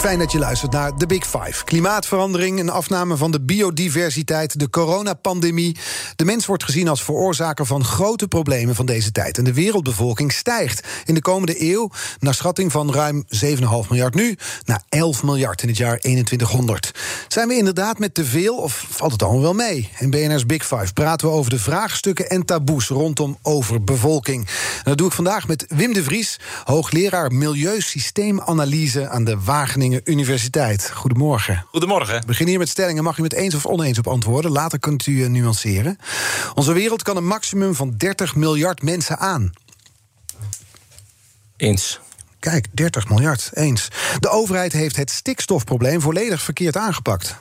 Fijn dat je luistert naar The Big Five. Klimaatverandering, een afname van de biodiversiteit, de coronapandemie. De mens wordt gezien als veroorzaker van grote problemen van deze tijd. En de wereldbevolking stijgt in de komende eeuw naar schatting van ruim 7,5 miljard nu naar 11 miljard in het jaar 2100. Zijn we inderdaad met te veel of valt het allemaal wel mee? In BNR's Big Five praten we over de vraagstukken en taboes rondom overbevolking. En dat doe ik vandaag met Wim de Vries, hoogleraar Milieusysteemanalyse aan de Wageningen Universiteit. Goedemorgen. Goedemorgen. We beginnen hier met stellingen. Mag u met eens of oneens op antwoorden? Later kunt u uh, nuanceren. Onze wereld kan een maximum van 30 miljard mensen aan. Eens. Kijk, 30 miljard, eens. De overheid heeft het stikstofprobleem volledig verkeerd aangepakt.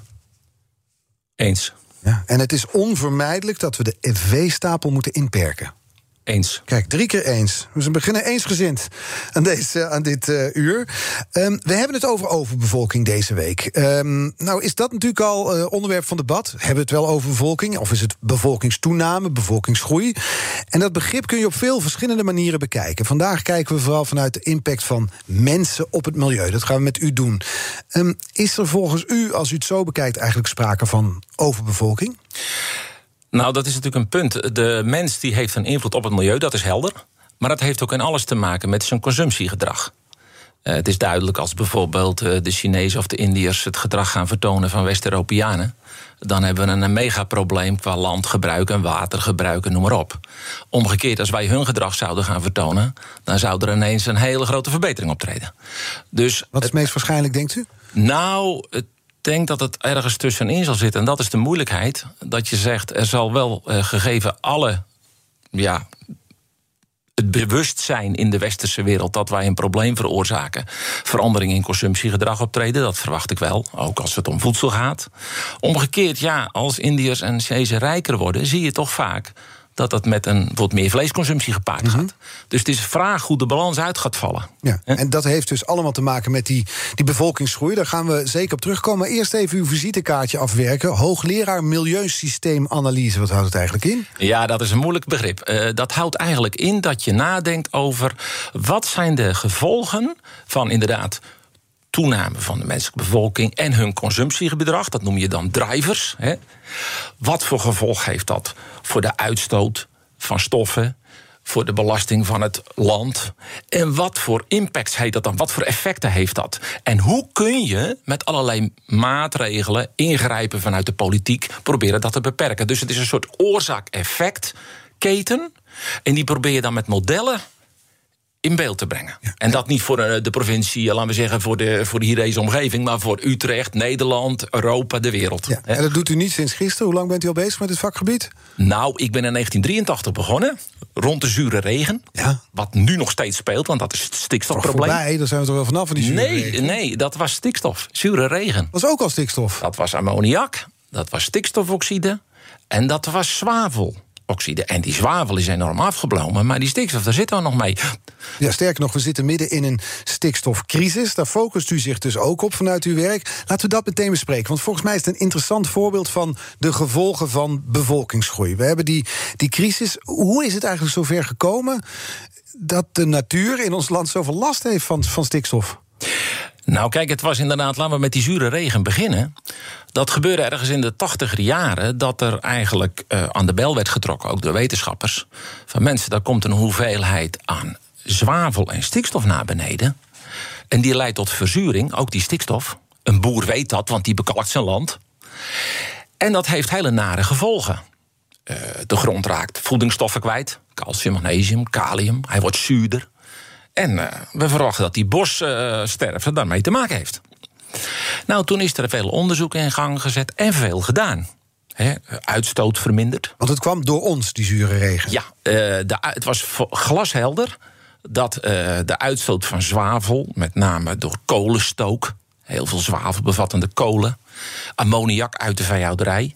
Eens. Ja, en het is onvermijdelijk dat we de EV-stapel moeten inperken. Eens. Kijk, drie keer eens. Dus we beginnen eensgezind aan, deze, aan dit uh, uur. Um, we hebben het over overbevolking deze week. Um, nou is dat natuurlijk al uh, onderwerp van debat. Hebben we het wel over bevolking? Of is het bevolkingstoename, bevolkingsgroei? En dat begrip kun je op veel verschillende manieren bekijken. Vandaag kijken we vooral vanuit de impact van mensen op het milieu. Dat gaan we met u doen. Um, is er volgens u, als u het zo bekijkt, eigenlijk sprake van overbevolking? Nou, dat is natuurlijk een punt. De mens die heeft een invloed op het milieu, dat is helder. Maar dat heeft ook in alles te maken met zijn consumptiegedrag. Uh, het is duidelijk als bijvoorbeeld uh, de Chinezen of de Indiërs het gedrag gaan vertonen van West-Europeanen. Dan hebben we een megaprobleem qua landgebruik en watergebruik en noem maar op. Omgekeerd, als wij hun gedrag zouden gaan vertonen, dan zou er ineens een hele grote verbetering optreden. Dus, Wat is het meest waarschijnlijk, denkt u? Nou, het denk dat het ergens tussenin zal zitten. En dat is de moeilijkheid. Dat je zegt, er zal wel uh, gegeven alle. Ja, het bewustzijn in de westerse wereld dat wij een probleem veroorzaken. Verandering in consumptiegedrag optreden, dat verwacht ik wel. Ook als het om voedsel gaat. Omgekeerd, ja, als Indiërs en Chinezen rijker worden, zie je toch vaak dat dat met een wat meer vleesconsumptie gepaard gaat. Mm -hmm. Dus het is vraag hoe de balans uit gaat vallen. Ja, en dat heeft dus allemaal te maken met die, die bevolkingsgroei. Daar gaan we zeker op terugkomen. Maar eerst even uw visitekaartje afwerken. Hoogleraar Milieusysteemanalyse, wat houdt het eigenlijk in? Ja, dat is een moeilijk begrip. Uh, dat houdt eigenlijk in dat je nadenkt over... wat zijn de gevolgen van inderdaad toename van de menselijke bevolking en hun consumptiegedrag. Dat noem je dan drivers. Hè. Wat voor gevolg heeft dat voor de uitstoot van stoffen? Voor de belasting van het land. En wat voor impacts heeft dat dan? Wat voor effecten heeft dat? En hoe kun je met allerlei maatregelen ingrijpen vanuit de politiek, proberen dat te beperken? Dus het is een soort oorzaak-effect-keten. En die probeer je dan met modellen in beeld te brengen. Ja. En dat niet voor de provincie, laten we zeggen, voor de, voor de omgeving, maar voor Utrecht, Nederland, Europa, de wereld. Ja. En dat doet u niet sinds gisteren. Hoe lang bent u al bezig met het vakgebied? Nou, ik ben in 1983 begonnen, rond de zure regen. Ja. Wat nu nog steeds speelt, want dat is het stikstofprobleem. Voorbij, daar zijn we toch wel vanaf van die zure nee, regen? Nee, dat was stikstof, zure regen. Dat was ook al stikstof? Dat was ammoniak, dat was stikstofoxide en dat was zwavel. Oxide. En die zwavel is enorm afgeblomen, maar die stikstof, daar zitten we nog mee. Ja, sterker nog, we zitten midden in een stikstofcrisis. Daar focust u zich dus ook op vanuit uw werk. Laten we dat meteen bespreken. Want volgens mij is het een interessant voorbeeld van de gevolgen van bevolkingsgroei. We hebben die, die crisis. Hoe is het eigenlijk zover gekomen dat de natuur in ons land zoveel last heeft van, van stikstof? Nou, kijk, het was inderdaad, laten we met die zure regen beginnen. Dat gebeurde ergens in de tachtiger jaren, dat er eigenlijk uh, aan de bel werd getrokken, ook door wetenschappers. Van mensen, daar komt een hoeveelheid aan zwavel en stikstof naar beneden. En die leidt tot verzuring, ook die stikstof. Een boer weet dat, want die bekalkt zijn land. En dat heeft hele nare gevolgen. Uh, de grond raakt voedingsstoffen kwijt: calcium, magnesium, kalium. Hij wordt zuurder. En uh, we verwachten dat die bossterfte daarmee te maken heeft. Nou, toen is er veel onderzoek in gang gezet en veel gedaan. He, uitstoot verminderd. Want het kwam door ons, die zure regen. Ja, uh, de, het was glashelder dat uh, de uitstoot van zwavel, met name door kolenstook, heel veel zwavel bevattende kolen, ammoniak uit de veehouderij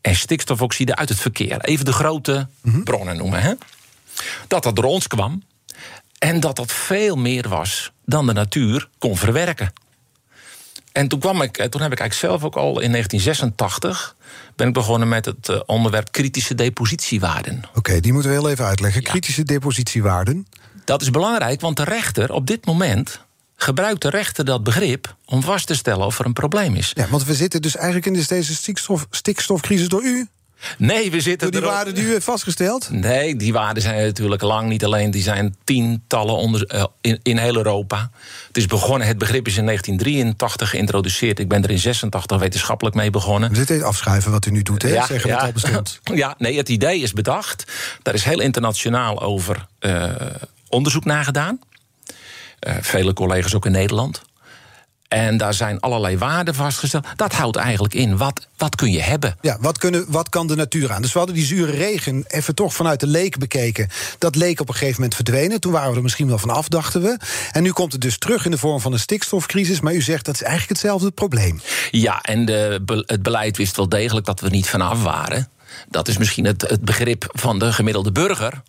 en stikstofoxide uit het verkeer. Even de grote mm-hmm. bronnen noemen. Hè? Dat dat door ons kwam en dat dat veel meer was dan de natuur kon verwerken. En toen, kwam ik, toen heb ik eigenlijk zelf ook al in 1986 ben ik begonnen met het eh, onderwerp kritische depositiewaarden. Oké, die moeten we heel even uitleggen. Kritische depositiewaarden. Dat is belangrijk, want de rechter op dit moment gebruikt de rechter dat begrip om vast te stellen of er een probleem is. Ja, want we zitten dus eigenlijk in deze stikstof, stikstofcrisis door u. Nee, we zitten. Door die waarden die u heeft vastgesteld? Nee, die waarden zijn natuurlijk lang niet alleen. Die zijn tientallen onder, uh, in, in heel Europa. Het is begonnen, het begrip is in 1983 geïntroduceerd. Ik ben er in 86 wetenschappelijk mee begonnen. Dit is afschuiven wat u nu doet, hè? Ja, Zeggen ja, al bestond. Ja, nee, het idee is bedacht. Daar is heel internationaal over uh, onderzoek naar gedaan. Uh, vele collega's ook in Nederland. En daar zijn allerlei waarden vastgesteld. Dat houdt eigenlijk in, wat, wat kun je hebben? Ja, wat, kunnen, wat kan de natuur aan? Dus we hadden die zure regen even toch vanuit de leek bekeken. Dat leek op een gegeven moment verdwenen. Toen waren we er misschien wel van af, dachten we. En nu komt het dus terug in de vorm van een stikstofcrisis. Maar u zegt dat is eigenlijk hetzelfde probleem. Ja, en de, het beleid wist wel degelijk dat we niet vanaf waren. Dat is misschien het, het begrip van de gemiddelde burger.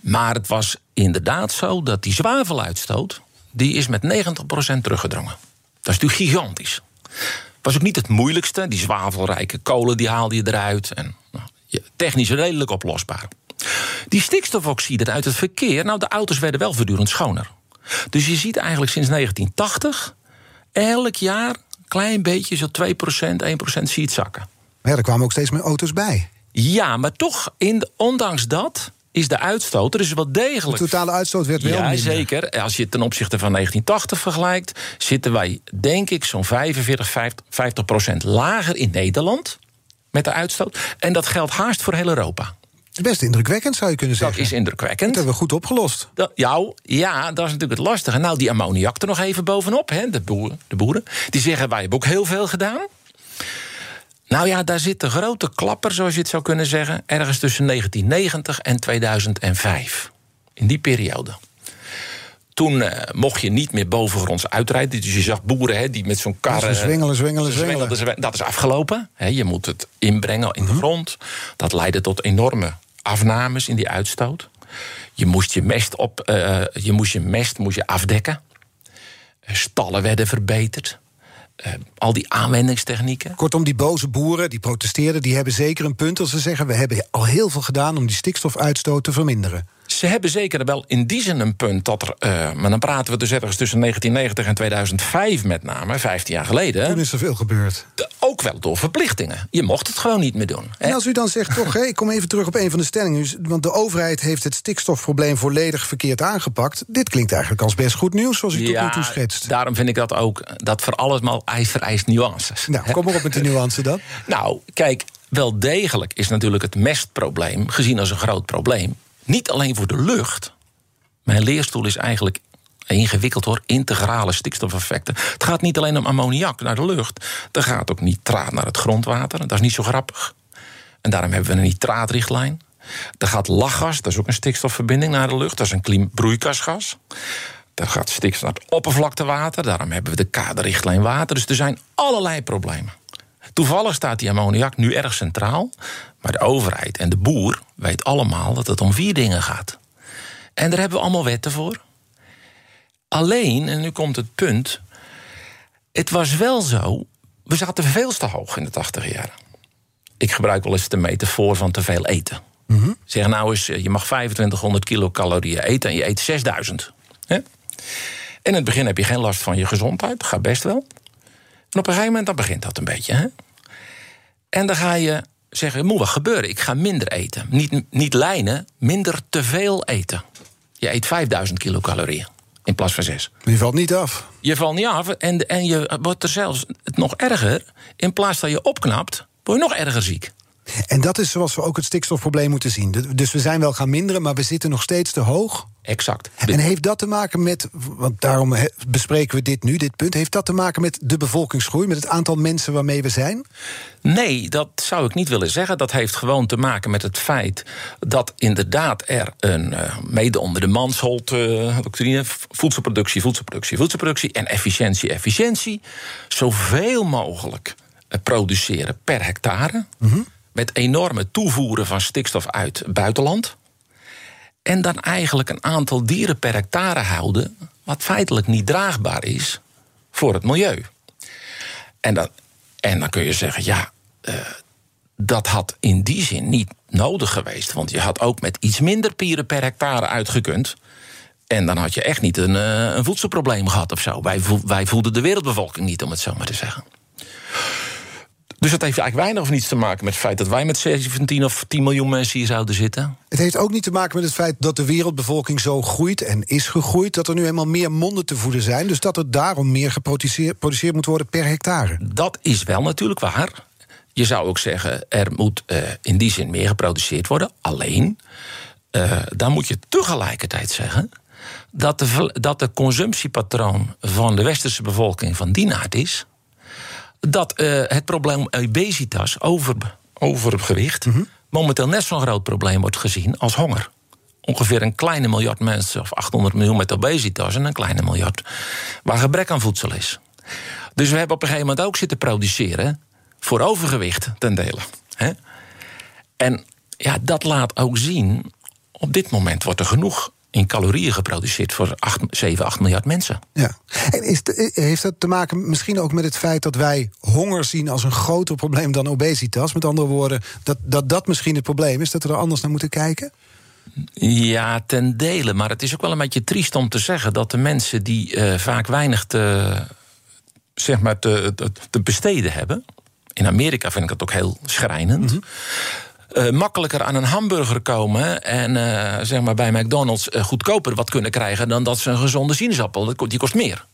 Maar het was inderdaad zo dat die zwaveluitstoot... die is met 90% teruggedrongen. Dat is natuurlijk gigantisch. Was ook niet het moeilijkste. Die zwavelrijke kolen die haalde je eruit. En, nou, technisch redelijk oplosbaar. Die stikstofoxide uit het verkeer, nou, de auto's werden wel voortdurend schoner. Dus je ziet eigenlijk sinds 1980 elk jaar een klein beetje, zo 2%, 1% zie je het zakken. Maar ja, er kwamen ook steeds meer auto's bij. Ja, maar toch, in, ondanks dat is de uitstoot. Er is wel degelijk. De totale uitstoot werd wel. Ja, zeker. Als je het ten opzichte van 1980 vergelijkt, zitten wij, denk ik, zo'n 45, 50 procent lager in Nederland met de uitstoot. En dat geldt haast voor heel Europa. Best indrukwekkend, zou je kunnen zeggen. Dat is indrukwekkend. Dat hebben we goed opgelost. Dat, jou, ja, dat is natuurlijk het lastige. Nou, die ammoniak er nog even bovenop, hè, de, boeren, de boeren. Die zeggen, wij hebben ook heel veel gedaan. Nou ja, daar zit de grote klapper, zoals je het zou kunnen zeggen, ergens tussen 1990 en 2005. In die periode. Toen uh, mocht je niet meer bovengronds uitrijden. Dus je zag boeren hè, die met zo'n kar. Dus zwingelen, zwingelen, zwingelen. Dat is afgelopen. Hè, je moet het inbrengen in de mhm. grond. Dat leidde tot enorme afnames in die uitstoot. Je moest je mest, op, uh, je, moest je mest moest je afdekken. Stallen werden verbeterd. Uh, al die aanwendingstechnieken. Kortom, die boze boeren die protesteerden, die hebben zeker een punt als ze zeggen: we hebben al heel veel gedaan om die stikstofuitstoot te verminderen. Ze hebben zeker wel in die zin een punt dat er. Uh, maar dan praten we dus ergens tussen 1990 en 2005 met name, 15 jaar geleden. Toen is er veel gebeurd. ook wel door verplichtingen. Je mocht het gewoon niet meer doen. En als u dan zegt, toch, ik kom even terug op een van de stellingen. Want de overheid heeft het stikstofprobleem volledig verkeerd aangepakt. Dit klinkt eigenlijk als best goed nieuws, zoals u tot nu toe schetst. Daarom vind ik dat ook, dat voor allemaal vereist nuances. Nou, kom maar op met die nuance dan. nou, kijk, wel degelijk is natuurlijk het mestprobleem gezien als een groot probleem. Niet alleen voor de lucht. Mijn leerstoel is eigenlijk ingewikkeld hoor, integrale stikstofeffecten. Het gaat niet alleen om ammoniak naar de lucht. Er gaat ook nitraat naar het grondwater. Dat is niet zo grappig. En daarom hebben we een nitraatrichtlijn. Er gaat lachgas, dat is ook een stikstofverbinding naar de lucht. Dat is een broeikasgas. Er gaat stikstof naar het oppervlaktewater. Daarom hebben we de kaderrichtlijn water. Dus er zijn allerlei problemen. Toevallig staat die ammoniak nu erg centraal. Maar de overheid en de boer weten allemaal dat het om vier dingen gaat. En daar hebben we allemaal wetten voor. Alleen, en nu komt het punt. Het was wel zo. We zaten veel te hoog in de 80 jaren. Ik gebruik wel eens de metafoor van te veel eten. Mm Zeg nou eens, je mag 2500 kilocalorieën eten en je eet 6000. En in het begin heb je geen last van je gezondheid, gaat best wel. En op een gegeven moment dan begint dat een beetje. Hè? En dan ga je zeggen, moet wat gebeuren? Ik ga minder eten. Niet, niet lijnen, minder te veel eten. Je eet 5000 kilocalorieën in plaats van 6. Je valt niet af. Je valt niet af en, en je wordt er zelfs nog erger. In plaats dat je opknapt, word je nog erger ziek. En dat is zoals we ook het stikstofprobleem moeten zien. Dus we zijn wel gaan minderen, maar we zitten nog steeds te hoog. Exact. En heeft dat te maken met, want daarom bespreken we dit nu, dit punt, heeft dat te maken met de bevolkingsgroei, met het aantal mensen waarmee we zijn? Nee, dat zou ik niet willen zeggen. Dat heeft gewoon te maken met het feit dat inderdaad er een, uh, mede onder de manshold uh, doctrine, voedselproductie, voedselproductie, voedselproductie en efficiëntie, efficiëntie, zoveel mogelijk uh, produceren per hectare. Mm -hmm. Met enorme toevoeren van stikstof uit het buitenland. En dan eigenlijk een aantal dieren per hectare houden, wat feitelijk niet draagbaar is voor het milieu. En dan, en dan kun je zeggen, ja, uh, dat had in die zin niet nodig geweest. Want je had ook met iets minder pieren per hectare uitgekund. En dan had je echt niet een, uh, een voedselprobleem gehad of zo. Wij, wij voelden de wereldbevolking niet, om het zo maar te zeggen. Dus dat heeft eigenlijk weinig of niets te maken met het feit dat wij met 17 of 10 miljoen mensen hier zouden zitten. Het heeft ook niet te maken met het feit dat de wereldbevolking zo groeit en is gegroeid. Dat er nu eenmaal meer monden te voeden zijn. Dus dat er daarom meer geproduceerd moet worden per hectare. Dat is wel natuurlijk waar. Je zou ook zeggen, er moet uh, in die zin meer geproduceerd worden. Alleen, uh, dan moet je tegelijkertijd zeggen dat de, dat de consumptiepatroon van de westerse bevolking van die aard is dat uh, het probleem obesitas, over, overgewicht, mm -hmm. momenteel net zo'n groot probleem wordt gezien als honger. Ongeveer een kleine miljard mensen, of 800 miljoen met obesitas, en een kleine miljard waar gebrek aan voedsel is. Dus we hebben op een gegeven moment ook zitten produceren voor overgewicht ten dele. Hè? En ja, dat laat ook zien, op dit moment wordt er genoeg in calorieën geproduceerd voor 8, 7, 8 miljard mensen. Ja. En is heeft dat te maken misschien ook met het feit dat wij honger zien als een groter probleem dan obesitas? Met andere woorden, dat dat, dat misschien het probleem is, dat we er anders naar moeten kijken? Ja, ten dele. Maar het is ook wel een beetje triest om te zeggen dat de mensen die uh, vaak weinig te, zeg maar te, te, te, besteden hebben. In Amerika vind ik dat ook heel schrijnend. Mm -hmm. Uh, makkelijker aan een hamburger komen en uh, zeg maar bij McDonald's uh, goedkoper wat kunnen krijgen dan dat ze een gezonde sinaasappel. Die kost meer.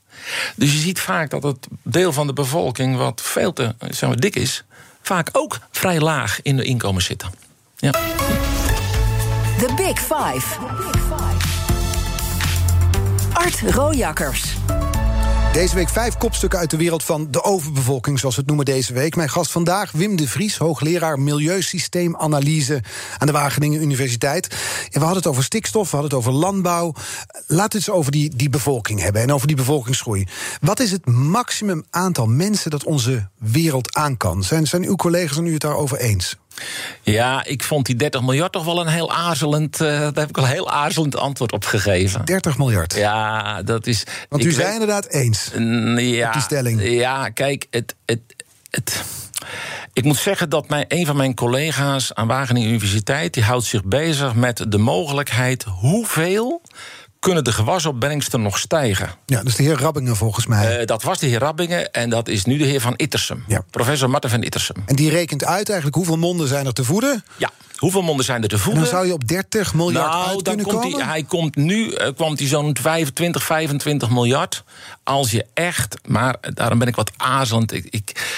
Dus je ziet vaak dat het deel van de bevolking wat veel te zeg maar, dik is, vaak ook vrij laag in de inkomen zitten. Ja. The Big Five. Art Rojakkers. Deze week vijf kopstukken uit de wereld van de overbevolking, zoals we het noemen deze week. Mijn gast vandaag, Wim de Vries, hoogleraar Milieusysteemanalyse aan de Wageningen Universiteit. En we hadden het over stikstof, we hadden het over landbouw. Laten we het eens over die, die bevolking hebben en over die bevolkingsgroei. Wat is het maximum aantal mensen dat onze wereld aan kan? Zijn, zijn uw collega's en u het daarover eens? Ja, ik vond die 30 miljard toch wel een heel aarzelend. Uh, daar heb ik al een heel aarzelend antwoord op gegeven. 30 miljard? Ja, dat is. Want u zei weet, inderdaad eens. Ja, op die stelling. Ja, kijk, het. het, het ik moet zeggen dat mijn, een van mijn collega's aan Wageningen Universiteit... die houdt zich bezig met de mogelijkheid hoeveel kunnen de gewasopbrengsten nog stijgen. Ja, dat is de heer Rabbingen volgens mij. Uh, dat was de heer Rabbingen en dat is nu de heer Van Ittersum. Ja. Professor Marten van Ittersum. En die rekent uit eigenlijk hoeveel monden zijn er te voeden? Ja. Hoeveel monden zijn er te voeden? En dan zou je op 30 miljard nou, uit dan kunnen komt komen? Hij, hij komt nu uh, kwam hij zo'n 25, 25 miljard. Als je echt, maar daarom ben ik wat aarzelend. Ik, ik,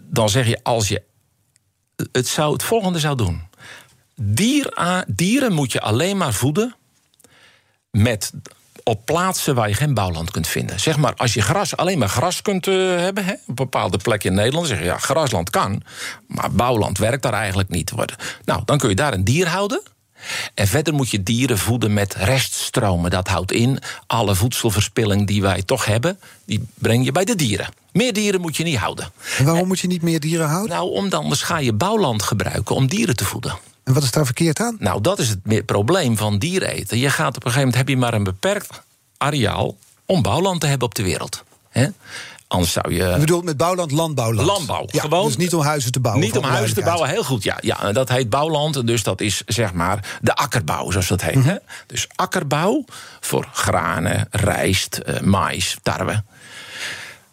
dan zeg je als je het, zou, het volgende zou doen. Dier, dieren moet je alleen maar voeden met op plaatsen waar je geen bouwland kunt vinden. Zeg maar, als je gras, alleen maar gras kunt uh, hebben... Hè, op bepaalde plekken in Nederland, zeg je ja, grasland kan... maar bouwland werkt daar eigenlijk niet. Nou, dan kun je daar een dier houden... En verder moet je dieren voeden met reststromen. Dat houdt in, alle voedselverspilling die wij toch hebben... die breng je bij de dieren. Meer dieren moet je niet houden. En waarom moet je niet meer dieren houden? Nou, omdat anders ga je bouwland gebruiken om dieren te voeden. En wat is daar verkeerd aan? Nou, dat is het probleem van dieren eten. Je gaat op een gegeven moment heb je maar een beperkt areaal om bouwland te hebben op de wereld. He? Anders zou je. Je bedoelt met bouwland landbouwland? Landbouw. Ja, gewoon, dus niet om huizen te bouwen. Niet om huizen te bouwen, heel goed. Ja, ja, dat heet bouwland. Dus dat is zeg maar de akkerbouw, zoals dat heet. Mm -hmm. Dus akkerbouw voor granen, rijst, uh, mais, tarwe.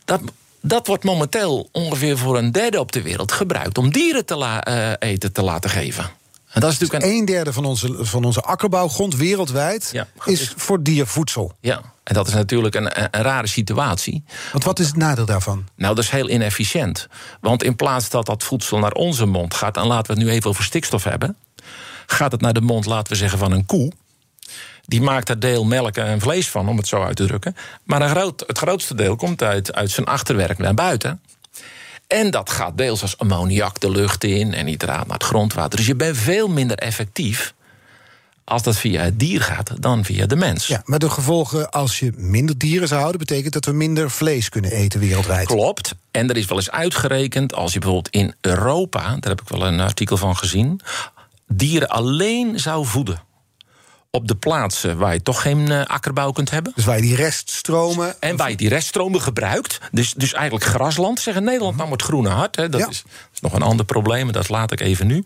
Dat, dat wordt momenteel ongeveer voor een derde op de wereld gebruikt om dieren te uh, eten te laten geven. En dat is natuurlijk een... Een derde van onze, van onze akkerbouwgrond wereldwijd Ja, is voor diervoedsel. Ja, en dat is natuurlijk een, een, een rare situatie. Want wat is het nadeel daarvan? Nou, dat is heel inefficiënt. Want in plaats dat dat voedsel naar onze mond gaat... en laten we het nu even over stikstof hebben... gaat het naar de mond, laten we zeggen, van een koe... Die maakt er deel melk en vlees van, om het zo uit te drukken. Maar een groot, het grootste deel komt uit, uit zijn achterwerk naar buiten. En dat gaat deels als ammoniak de lucht in en nitraat naar het grondwater. Dus je bent veel minder effectief als dat via het dier gaat dan via de mens. Ja, maar de gevolgen als je minder dieren zou houden, betekent dat we minder vlees kunnen eten wereldwijd. Klopt. En er is wel eens uitgerekend, als je bijvoorbeeld in Europa, daar heb ik wel een artikel van gezien, dieren alleen zou voeden. Op de plaatsen waar je toch geen uh, akkerbouw kunt hebben. Dus waar je die reststromen. En waar je die reststromen gebruikt. Dus, dus eigenlijk grasland. Zeggen Nederland nou het groene hart. Hè, dat, Ja. is, dat is nog een ander probleem, dat laat ik even nu.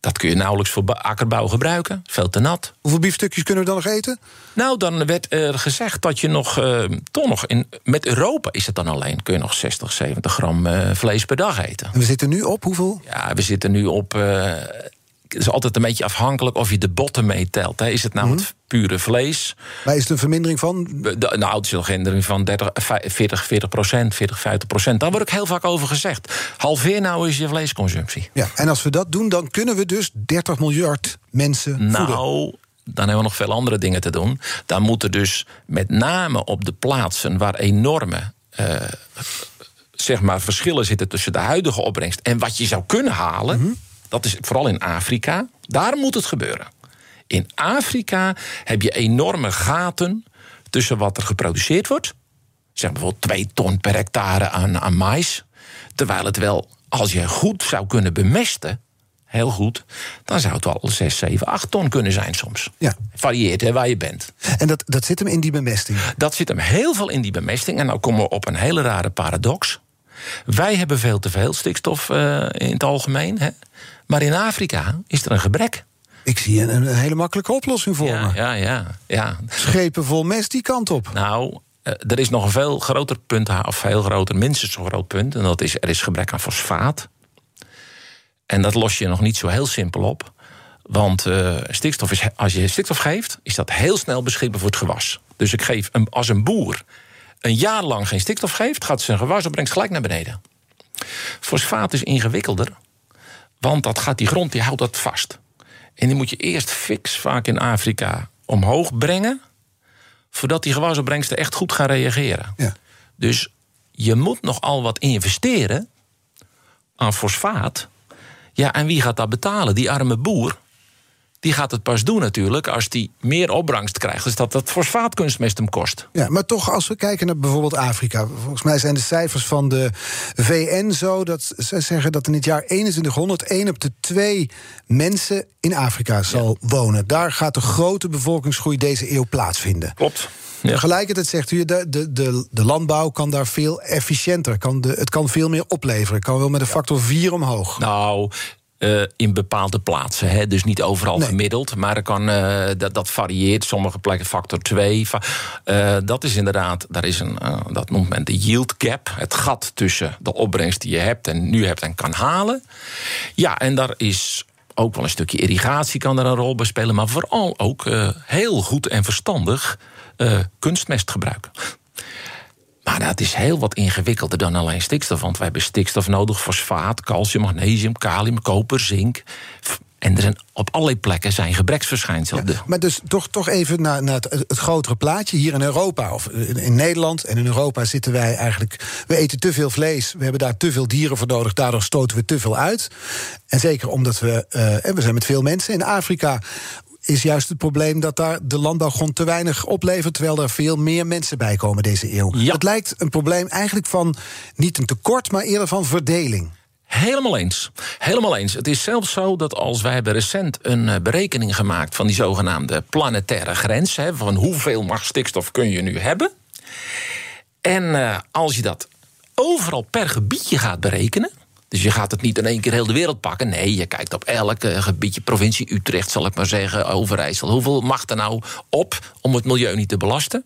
Dat kun je nauwelijks voor akkerbouw gebruiken. Veel te nat. Hoeveel biefstukjes kunnen we dan nog eten? Nou, dan werd er gezegd dat je nog, eh, toch nog in, met Europa is het dan alleen, kun je nog 60, 70 gram eh, vlees per dag eten. En we zitten nu op hoeveel? Ja, we zitten nu op. het is altijd een beetje afhankelijk of je de botten meetelt. Is het nou Mhm. het pure vlees? Waar is het een vermindering van? De, nou, het is nog geen van 30, 40, 40 procent, 40, 50 procent. Daar wordt ook heel vaak over gezegd. Halveer nou is je vleesconsumptie. Ja, en als we dat doen, dan kunnen we dus 30 miljard mensen voeden. Nou, dan hebben we nog veel andere dingen te doen. Dan moeten dus met name op de plaatsen waar enorme eh, zeg maar, verschillen zitten tussen de huidige opbrengst en wat je zou kunnen halen. Dat is vooral in Afrika. Daar moet het gebeuren. In Afrika heb je enorme gaten tussen wat er geproduceerd wordt. Zeg bijvoorbeeld 2 ton per hectare aan, aan mais. Terwijl het wel, als je goed zou kunnen bemesten, heel goed, dan zou het wel 6, 7, 8 ton kunnen zijn soms. Ja. Varieert hè, waar je bent. En dat, dat zit hem in die bemesting. Dat zit hem heel veel in die bemesting. En dan komen we op een hele rare paradox. Wij hebben veel te veel stikstof eh, in het algemeen. Hè? Maar in Afrika is er een gebrek. Ik zie een, een hele makkelijke oplossing voor Ja, me. ja, ja, ja. Schepen vol mest die kant op. Nou, eh, er is nog een veel groter punt, of veel groter, minstens zo groot punt. En dat is, er is gebrek aan fosfaat. En dat los je nog niet zo heel simpel op. Want eh, stikstof is, als je stikstof geeft, is dat heel snel beschikbaar voor het gewas. Dus ik geef een, als een boer een jaar lang geen stikstof geeft, gaat zijn gewasopbrengst gelijk naar beneden. Fosfaat is ingewikkelder, want dat gaat die grond, die houdt dat vast. En die moet je eerst fix, vaak in Afrika, omhoog brengen, voordat die gewasopbrengsten echt goed gaan reageren. Ja. Dus je moet nogal wat investeren aan fosfaat. Ja, en wie gaat dat betalen? Die arme boer. Die gaat het pas doen natuurlijk als die meer opbrengst krijgt. Dus dat dat fosfaatkunstmest hem kost. Ja, maar toch, als we kijken naar bijvoorbeeld Afrika. Volgens mij zijn de cijfers van de VN zo dat ze zeggen dat in het jaar 2100 één op de twee mensen in Afrika zal wonen. Daar gaat de grote bevolkingsgroei deze eeuw plaatsvinden. Klopt. Ja. Tegelijkertijd zegt u, de, de, de, de landbouw kan daar veel efficiënter. Kan de, het kan veel meer opleveren. Kan wel met een factor 4 omhoog. Nou, eh, in bepaalde plaatsen. Hè? Dus niet overal Nee. gemiddeld. Maar er kan, eh, dat, dat varieert. Sommige plekken factor 2. Va- eh, dat is inderdaad, daar is een, dat noemt men de yield gap. Het gat tussen de opbrengst die je hebt en nu hebt en kan halen. Ja, en daar is ook wel een stukje irrigatie kan er een rol bij spelen. Maar vooral ook heel goed en verstandig kunstmest gebruiken. Maar dat is heel wat ingewikkelder dan alleen stikstof. Want wij hebben stikstof nodig, fosfaat, calcium, magnesium, kalium, koper, zink. En er zijn op allerlei plekken zijn gebreksverschijnselen. Maar dus toch, toch even naar, naar het, het grotere plaatje. Hier in Europa, of in, in Nederland en in Europa zitten wij eigenlijk... we eten te veel vlees, we hebben daar te veel dieren voor nodig... daardoor stoten we te veel uit. En zeker omdat we... eh, en we zijn met veel mensen in Afrika... is juist het probleem dat daar de landbouwgrond te weinig oplevert... terwijl er veel meer mensen bij komen deze eeuw. Ja. Het lijkt een probleem eigenlijk van niet een tekort... maar eerder van verdeling. Helemaal eens. Helemaal eens. Het is zelfs zo dat als wij hebben recent een eh, berekening gemaakt van die zogenaamde planetaire grens, hè, van hoeveel mag stikstof kun je nu hebben. En eh, als je dat overal per gebiedje gaat berekenen. Dus je gaat het niet in één keer heel de wereld pakken. Nee, je kijkt op elk eh, gebiedje, provincie Utrecht, zal ik maar zeggen, Overijssel. Hoeveel mag er nou op om het milieu niet te belasten?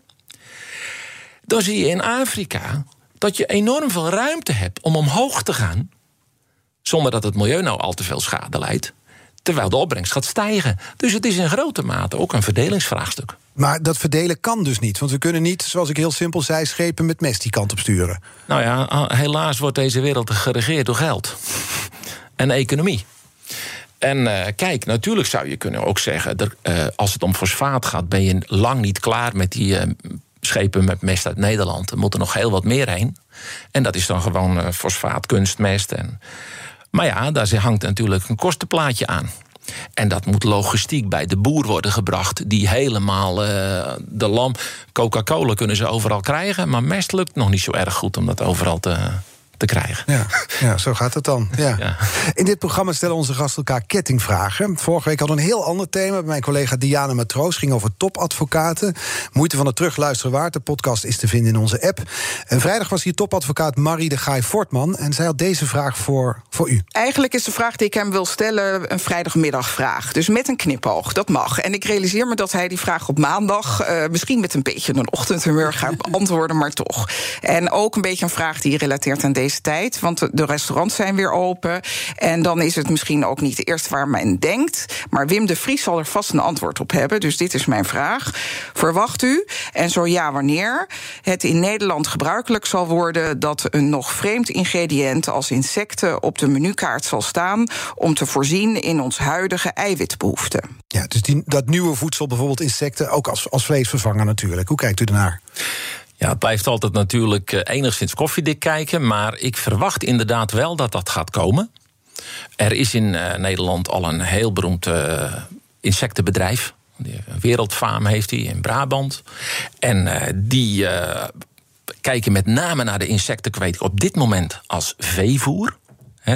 Dan zie je in Afrika dat je enorm veel ruimte hebt om omhoog te gaan zonder dat het milieu nou al te veel schade leidt. Terwijl de opbrengst gaat stijgen. Dus het is in grote mate ook een verdelingsvraagstuk. Maar dat verdelen kan dus niet. Want we kunnen niet, zoals ik heel simpel zei, schepen met mest die kant op sturen. Nou ja, helaas wordt deze wereld geregeerd door geld en economie. En uh, kijk, natuurlijk zou je kunnen ook zeggen... Dat, uh, als het om fosfaat gaat, ben je lang niet klaar met die uh, schepen met mest uit Nederland. Er moet er nog heel wat meer heen. En dat is dan gewoon fosfaat, kunstmest. En... Maar ja, daar hangt natuurlijk een kostenplaatje aan. En dat moet logistiek bij de boer worden gebracht, die helemaal de lam. Coca-Cola kunnen ze overal krijgen, maar mest lukt nog niet zo erg goed om dat overal te, te krijgen. Ja, ja zo gaat het dan. Ja. In dit programma stellen onze gasten elkaar kettingvragen. Vorige week hadden we een heel ander thema. Mijn collega Diana Matroos ging over topadvocaten. Moeite van het terugluisteren waard. De podcast is te vinden in onze app. En vrijdag was hier topadvocaat Marie de Gaai Fortman. En zij had deze vraag voor, voor u. Eigenlijk is de vraag die ik hem wil stellen een vrijdagmiddagvraag. Dus met een knipoog, dat mag. En ik realiseer me dat hij die vraag op maandag... Uh, misschien met een beetje een ochtendhumeur gaat beantwoorden, maar toch. En ook een beetje een vraag die relateert aan deze deze tijd. Want de restaurants zijn weer open. En dan is het misschien ook niet eerst waar men denkt. Maar Wim de Vries zal er vast een antwoord op hebben. Dus dit is mijn vraag. Verwacht u, en zo ja, wanneer, het in Nederland gebruikelijk zal worden dat een nog vreemd ingrediënt als insecten op de menukaart zal staan om te voorzien in ons huidige eiwitbehoefte? Ja, dus die, dat nieuwe voedsel, bijvoorbeeld insecten, ook als, als vleesvervanger natuurlijk. Hoe kijkt u ernaar? Het blijft altijd natuurlijk eh, enigszins koffiedik kijken. Maar ik verwacht inderdaad wel dat dat gaat komen. Er is in uh, Nederland al een heel beroemd uh, insectenbedrijf. Wereldfaam heeft hij in Brabant. En die kijken met name naar de insectenkweek op dit moment als veevoer.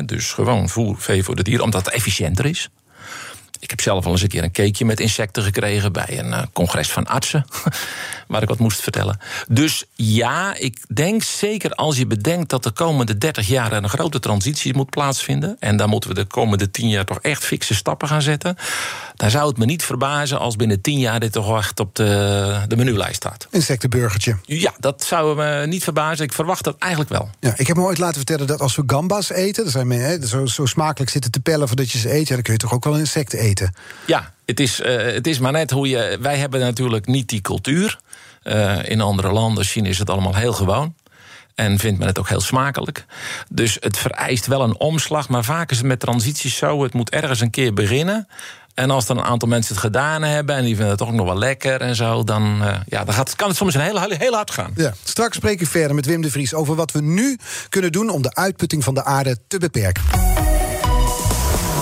Dus gewoon voer, vee voor de dieren, omdat het efficiënter is. Ik heb zelf al eens een keer een cakeje met insecten gekregen bij een uh, congres van artsen. waar ik wat moest vertellen. Dus ja, ik denk zeker als je bedenkt dat de komende 30 jaar een grote transitie moet plaatsvinden. En daar moeten we de komende 10 jaar toch echt fikse stappen gaan zetten. Dan zou het me niet verbazen als binnen 10 jaar dit toch echt op de, de menulijst staat. Insectenburgertje. Ja, dat zou me niet verbazen. Ik verwacht dat eigenlijk wel. Ja, ik heb me ooit laten vertellen dat als we gambas eten, dat zijn hè, zo, zo smakelijk zitten te pellen voordat je ze eet, ja, dan kun je toch ook wel insecten eten. Ja, het is, uh, het is maar net hoe je. Wij hebben natuurlijk niet die cultuur. Uh, in andere landen, China, is het allemaal heel gewoon. En vindt men het ook heel smakelijk. Dus het vereist wel een omslag. Maar vaak is het met transities zo: het moet ergens een keer beginnen. En als dan een aantal mensen het gedaan hebben en die vinden het toch nog wel lekker en zo, dan, uh, ja, dan gaat, kan het soms een heel, heel hard gaan. Ja. Straks spreek ik verder met Wim de Vries over wat we nu kunnen doen om de uitputting van de aarde te beperken.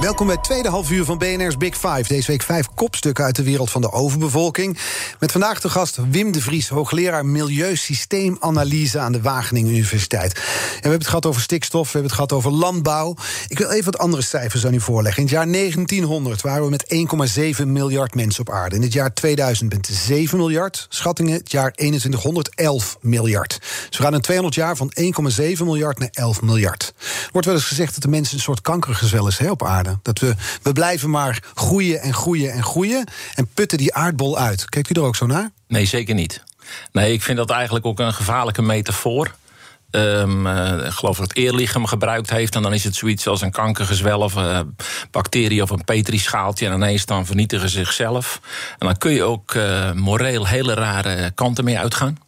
Welkom bij het tweede halfuur van BNR's Big Five. Deze week vijf kopstukken uit de wereld van de overbevolking. Met vandaag de gast Wim de Vries, hoogleraar Milieusysteemanalyse aan de Wageningen Universiteit. En we hebben het gehad over stikstof, we hebben het gehad over landbouw. Ik wil even wat andere cijfers aan u voorleggen. In het jaar 1900 waren we met 1,7 miljard mensen op aarde. In het jaar 2000 met 7 miljard. Schattingen het jaar 2100 11 miljard. Dus we gaan in 200 jaar van 1,7 miljard naar 11 miljard. Wordt wel eens gezegd dat de mensen een soort kankergezwel is op aarde. Dat we, we blijven maar groeien en groeien en groeien. En putten die aardbol uit. Kijkt u er ook zo naar? Nee, zeker niet. Nee, ik vind dat eigenlijk ook een gevaarlijke metafoor. Um, ik geloof dat het eerlichaam gebruikt heeft. En dan is het zoiets als een kankergezwel of een uh, bacterie of een petrischaaltje. En ineens dan vernietigen ze zichzelf. En dan kun je ook uh, moreel hele rare kanten mee uitgaan.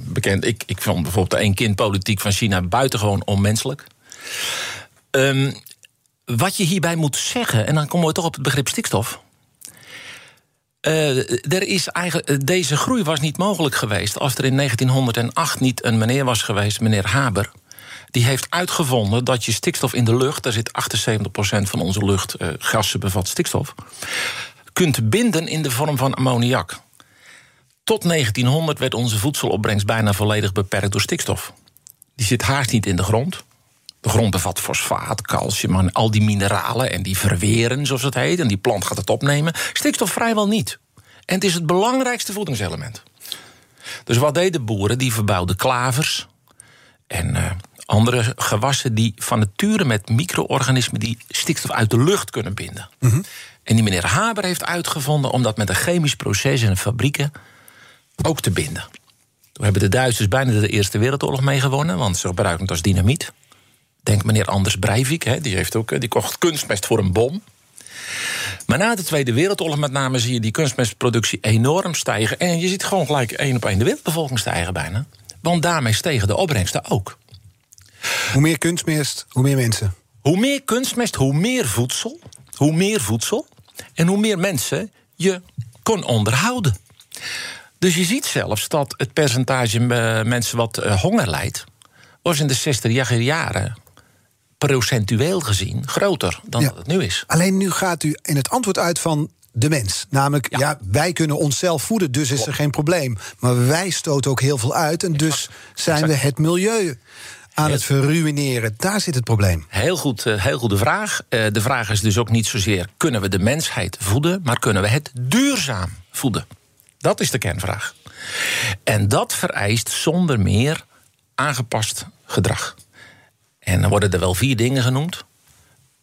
bekend, ik, ik vond bijvoorbeeld de één-kind-politiek van China buitengewoon onmenselijk. Um, wat je hierbij moet zeggen, en dan komen we toch op het begrip stikstof. Uh, er is eigenlijk, eh, deze groei was niet mogelijk geweest als er in 1908 niet een meneer was geweest, meneer Haber. Die heeft uitgevonden dat je stikstof in de lucht, daar zit 78% van onze lucht, uh, gassen bevat stikstof, kunt binden in de vorm van ammoniak. Tot 1900 werd onze voedselopbrengst bijna volledig beperkt door stikstof. Die zit haast niet in de grond. De grond bevat fosfaat, calcium en al die mineralen en die verweren, zoals het heet. En die plant gaat het opnemen. Stikstof vrijwel niet. En het is het belangrijkste voedingselement. Dus wat deden boeren? Die verbouwden klavers en uh, andere gewassen die van nature met micro-organismen die stikstof uit de lucht kunnen binden. Mm -hmm. En die meneer Haber heeft uitgevonden om dat met een chemisch proces in fabrieken ook te binden. Toen hebben de Duitsers bijna de Eerste Wereldoorlog mee gewonnen, want ze gebruiken het als dynamiet. Denk meneer Anders Breivik, hè, die, heeft ook, die kocht kunstmest voor een bom. Maar na de Tweede Wereldoorlog met name zie je die kunstmestproductie enorm stijgen. En je ziet gewoon gelijk één op één de wereldbevolking stijgen bijna. Want daarmee stegen de opbrengsten ook. Hoe meer kunstmest, hoe meer mensen. Hoe meer kunstmest, hoe meer voedsel. Hoe meer voedsel. En hoe meer mensen je kon onderhouden. Dus je ziet zelfs dat het percentage mensen wat eh, honger lijdt... was in de 60 jaren procentueel gezien groter dan dat het nu is. Alleen nu gaat u in het antwoord uit van de mens. Namelijk, ja. wij kunnen onszelf voeden, dus is er geen probleem. Maar wij stoten ook heel veel uit en dus zijn we het milieu aan het verruineren. Daar zit het probleem. Heel goed, eh, heel goede vraag. Eh, de vraag is dus ook niet zozeer: kunnen we de mensheid voeden, maar kunnen we het duurzaam voeden? Dat is de kernvraag. En dat vereist zonder meer aangepast gedrag. En dan worden er wel vier dingen genoemd.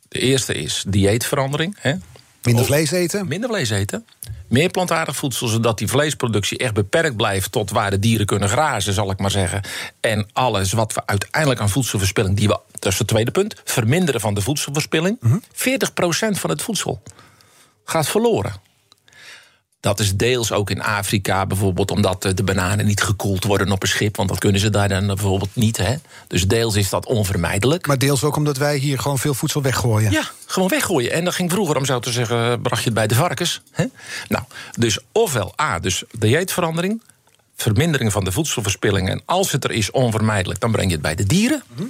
De eerste is dieetverandering. Hè. Minder vlees eten? Minder vlees eten. Meer plantaardig voedsel, zodat die vleesproductie echt beperkt blijft tot waar de dieren kunnen grazen, zal ik maar zeggen. En alles wat we uiteindelijk aan voedselverspilling, die we, dat is het tweede punt, verminderen van de voedselverspilling. 40% van het voedsel gaat verloren. Dat is deels ook in Afrika bijvoorbeeld omdat de bananen niet gekoeld worden op een schip. Want dat kunnen ze daar dan bijvoorbeeld niet. Hè? Dus deels is dat onvermijdelijk. Maar deels ook omdat wij hier gewoon veel voedsel weggooien. Ja, gewoon weggooien. En dat ging vroeger, om zo te zeggen, bracht je het bij de varkens. Hè? Nou, dus ofwel A, dus dieetverandering. Vermindering van de voedselverspilling. En als het er is onvermijdelijk, dan breng je het bij de dieren. Mhm.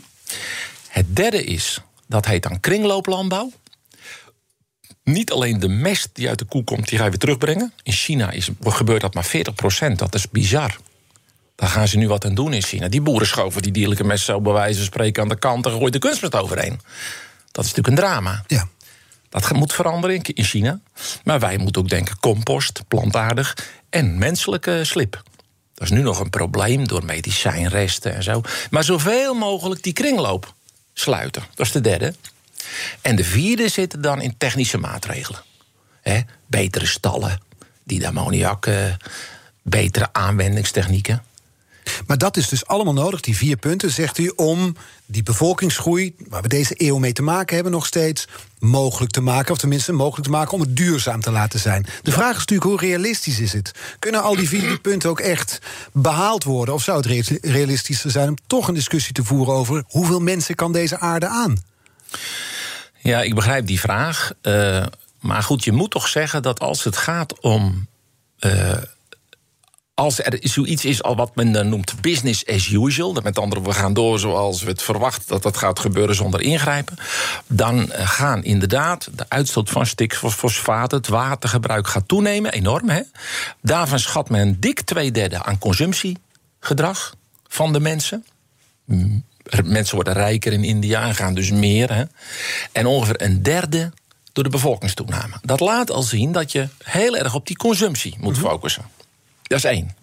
Het derde is, dat heet dan kringlooplandbouw niet alleen de mest die uit de koe komt, die ga je weer terugbrengen. In China is, gebeurt dat maar 40 procent. Dat is bizar. Daar gaan ze nu wat aan doen in China. Die boeren schoven die dierlijke mest zo bij wijze van spreken aan de kant en gooien de kunstmest overheen. Dat is natuurlijk een drama. Ja. Dat moet veranderen in China. Maar wij moeten ook denken compost, plantaardig en menselijke slip. Dat is nu nog een probleem door medicijnresten en zo. Maar zoveel mogelijk die kringloop sluiten. Dat is de derde. En de vierde zit dan in technische maatregelen. betere stallen, die ammoniak, uh, betere aanwendingstechnieken. Maar dat is dus allemaal nodig, die vier punten, zegt u, om die bevolkingsgroei, waar we deze eeuw mee te maken hebben, nog steeds mogelijk te maken. Of tenminste mogelijk te maken om het duurzaam te laten zijn. De vraag is natuurlijk, hoe realistisch is het? Kunnen al die vier punten ook echt behaald worden? Of zou het realistischer zijn om toch een discussie te voeren over hoeveel mensen kan deze aarde aan? Ja, ik begrijp die vraag. Uh, maar goed, je moet toch zeggen dat als het gaat om. Uh, als er zoiets is al wat men noemt business as usual, dat met andere we gaan door zoals we het verwachten dat dat gaat gebeuren zonder ingrijpen, dan eh, gaan inderdaad de uitstoot van stikstofosfaat, het watergebruik gaat toenemen, enorm. Hè? Daarvan schat men dik twee derde aan consumptiegedrag van de mensen mensen worden rijker in India en gaan dus meer. Hè. En ongeveer een derde door de bevolkingstoename. Dat laat al zien dat je heel erg op die consumptie moet mhm. focussen. Dat is één.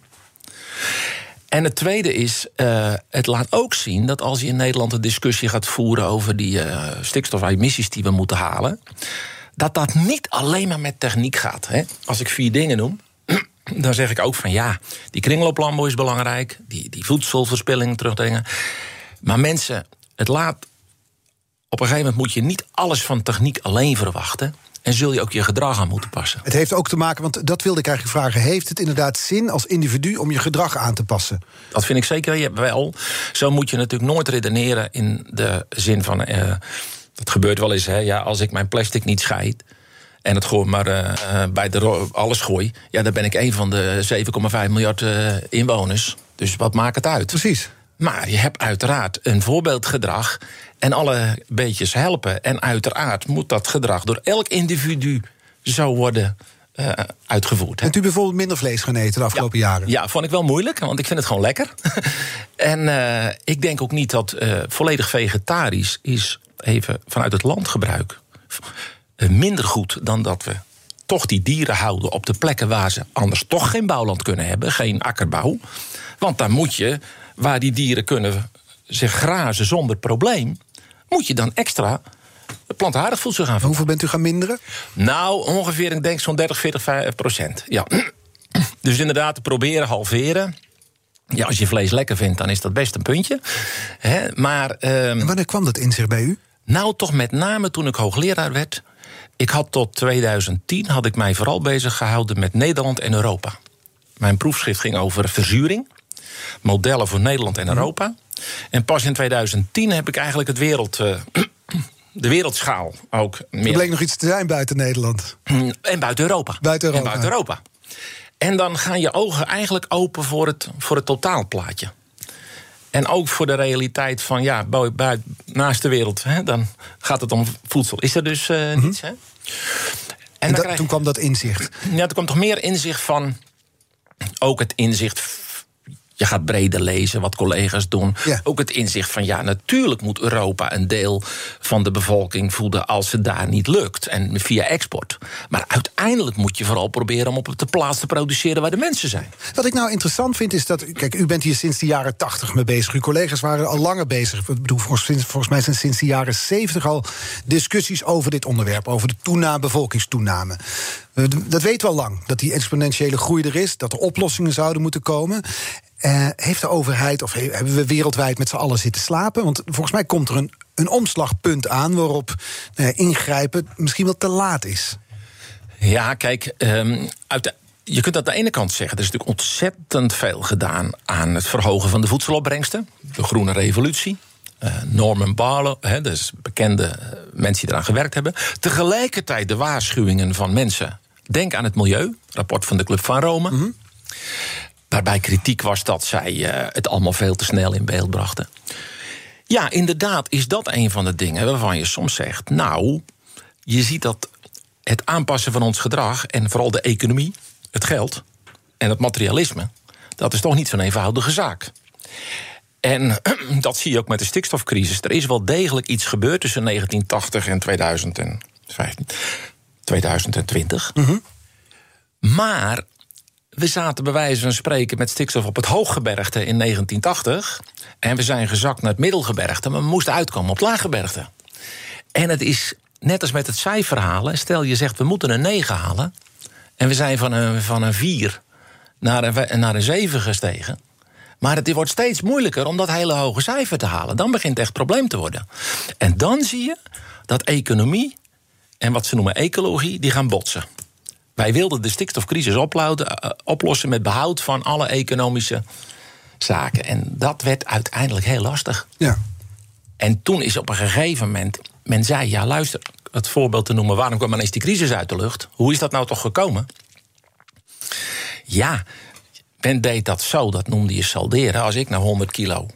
En het tweede is, uh, het laat ook zien dat als je in Nederland een discussie gaat voeren over die uh, stikstofemissies die we moeten halen, dat dat niet alleen maar met techniek gaat. Hè. Als ik vier dingen noem, dan zeg ik ook van ja, die kringlooplandbouw is belangrijk, die, die voedselverspilling terugdringen. Maar mensen, het laat. Op een gegeven moment moet je niet alles van techniek alleen verwachten. En zul je ook je gedrag aan moeten passen. Het heeft ook te maken, want dat wilde ik eigenlijk vragen. Heeft het inderdaad zin als individu om je gedrag aan te passen? Dat vind ik zeker wel. Zo moet je natuurlijk nooit redeneren in de zin van. Uh, dat gebeurt wel eens, hè. Ja, als ik mijn plastic niet scheid en het gewoon maar uh, bij de alles gooi... ja, dan ben ik een van de 7,5 miljard uh, inwoners. Dus wat maakt het uit? Precies. Maar je hebt uiteraard een voorbeeldgedrag en alle beetjes helpen. En uiteraard moet dat gedrag door elk individu zo worden uh, uitgevoerd. Bent u bijvoorbeeld minder vlees gaan eten de afgelopen jaren? Ja, vond ik wel moeilijk, want ik vind het gewoon lekker. en uh, ik denk ook niet dat uh, volledig vegetarisch is, even vanuit het landgebruik, minder goed dan dat we toch die dieren houden op de plekken waar ze anders toch geen bouwland kunnen hebben, geen akkerbouw. Want dan moet je waar die dieren kunnen zich grazen zonder probleem, moet je dan extra plantaardig voedsel gaan Hoeveel bent u gaan minderen? Nou, ongeveer, ik denk zo'n 30, 40 procent. Ja. Dus inderdaad, proberen halveren. Ja, als je vlees lekker vindt, dan is dat best een puntje. Maar. ehm, En wanneer kwam dat inzicht bij u? nou, toch met name toen ik hoogleraar werd. Ik had tot 2010 had ik mij vooral bezig gehouden met Nederland en Europa. Mijn proefschrift ging over verzuring, modellen voor Nederland en Europa. En pas in 2010 heb ik eigenlijk het wereld, eh, de wereldschaal ook Er meer. bleek nog iets te zijn buiten Nederland. En buiten Europa. Buiten Europa. En buiten Europa. En dan gaan je ogen eigenlijk open voor het, voor het totaalplaatje. En ook voor de realiteit van, ja, bui- bui- naast de wereld, hè, dan gaat het om voedsel. Is er dus eh, niets, hè? En, En dan dat- krijg- toen kwam dat inzicht. ja, er komt toch meer inzicht van. Ook het inzicht. Je gaat breder lezen wat collega's doen. Ja. Ook het inzicht van ja, natuurlijk moet Europa een deel van de bevolking voeden als het daar niet lukt. En via export. Maar uiteindelijk moet je vooral proberen om op de plaats te produceren waar de mensen zijn. Wat ik nou interessant vind is dat. Kijk, u bent hier sinds de jaren 80 mee bezig. Uw collega's waren al langer bezig. Ik bedoel, volgens, volgens mij zijn sinds de jaren 70 al discussies over dit onderwerp. Over de toename, bevolkingstoename. Eh, Dat weten we al lang. Dat die exponentiële groei er is. Dat er oplossingen zouden moeten komen. Eh, heeft de overheid, of he- hebben we wereldwijd met z'n allen zitten slapen? Want volgens mij komt er een, een omslagpunt aan waarop nou ingrijpen misschien wel te laat is. Ja, kijk, ehm, uit de- je kunt aan de ene kant zeggen... er is natuurlijk ontzettend veel gedaan aan het verhogen van de voedselopbrengsten. De groene revolutie. Eh, Norman Barlow, hè, dus bekende eh, mensen die eraan gewerkt hebben. Tegelijkertijd de waarschuwingen van mensen. Denk aan het milieu, rapport van de Club van Rome. Waarbij kritiek was dat zij eh, het allemaal veel te snel in beeld brachten. Ja, inderdaad is dat een van de dingen waarvan je soms zegt... nou, je ziet dat het aanpassen van ons gedrag... en vooral de economie, het geld en het materialisme... dat is toch niet zo'n eenvoudige zaak. En dat zie je ook met de stikstofcrisis. Er is wel degelijk iets gebeurd tussen 1980 en 2015, 2020. Maar we zaten bij wijze van spreken met stikstof op het hooggebergte in 1980. En we zijn gezakt naar het middelgebergte, maar we moesten uitkomen op het laaggebergte. En het is net als met het cijferhalen. Stel je zegt we moeten een 9 halen. En we zijn van een, van een 4 naar een, naar een 7 gestegen. Maar het wordt steeds moeilijker om dat hele hoge cijfer te halen. Dan begint het echt probleem te worden. En dan zie je dat economie en wat ze noemen ecologie, die gaan botsen. Wij wilden de stikstofcrisis eh, oplossen met behoud van alle economische zaken. En dat werd uiteindelijk heel lastig. Ja. En toen is op een gegeven moment. Men zei: ja, luister, het voorbeeld te noemen. waarom kwam ineens die crisis uit de lucht? Hoe is dat nou toch gekomen? Ja, men deed dat zo, dat noemde je salderen. Als ik nou 100 kilo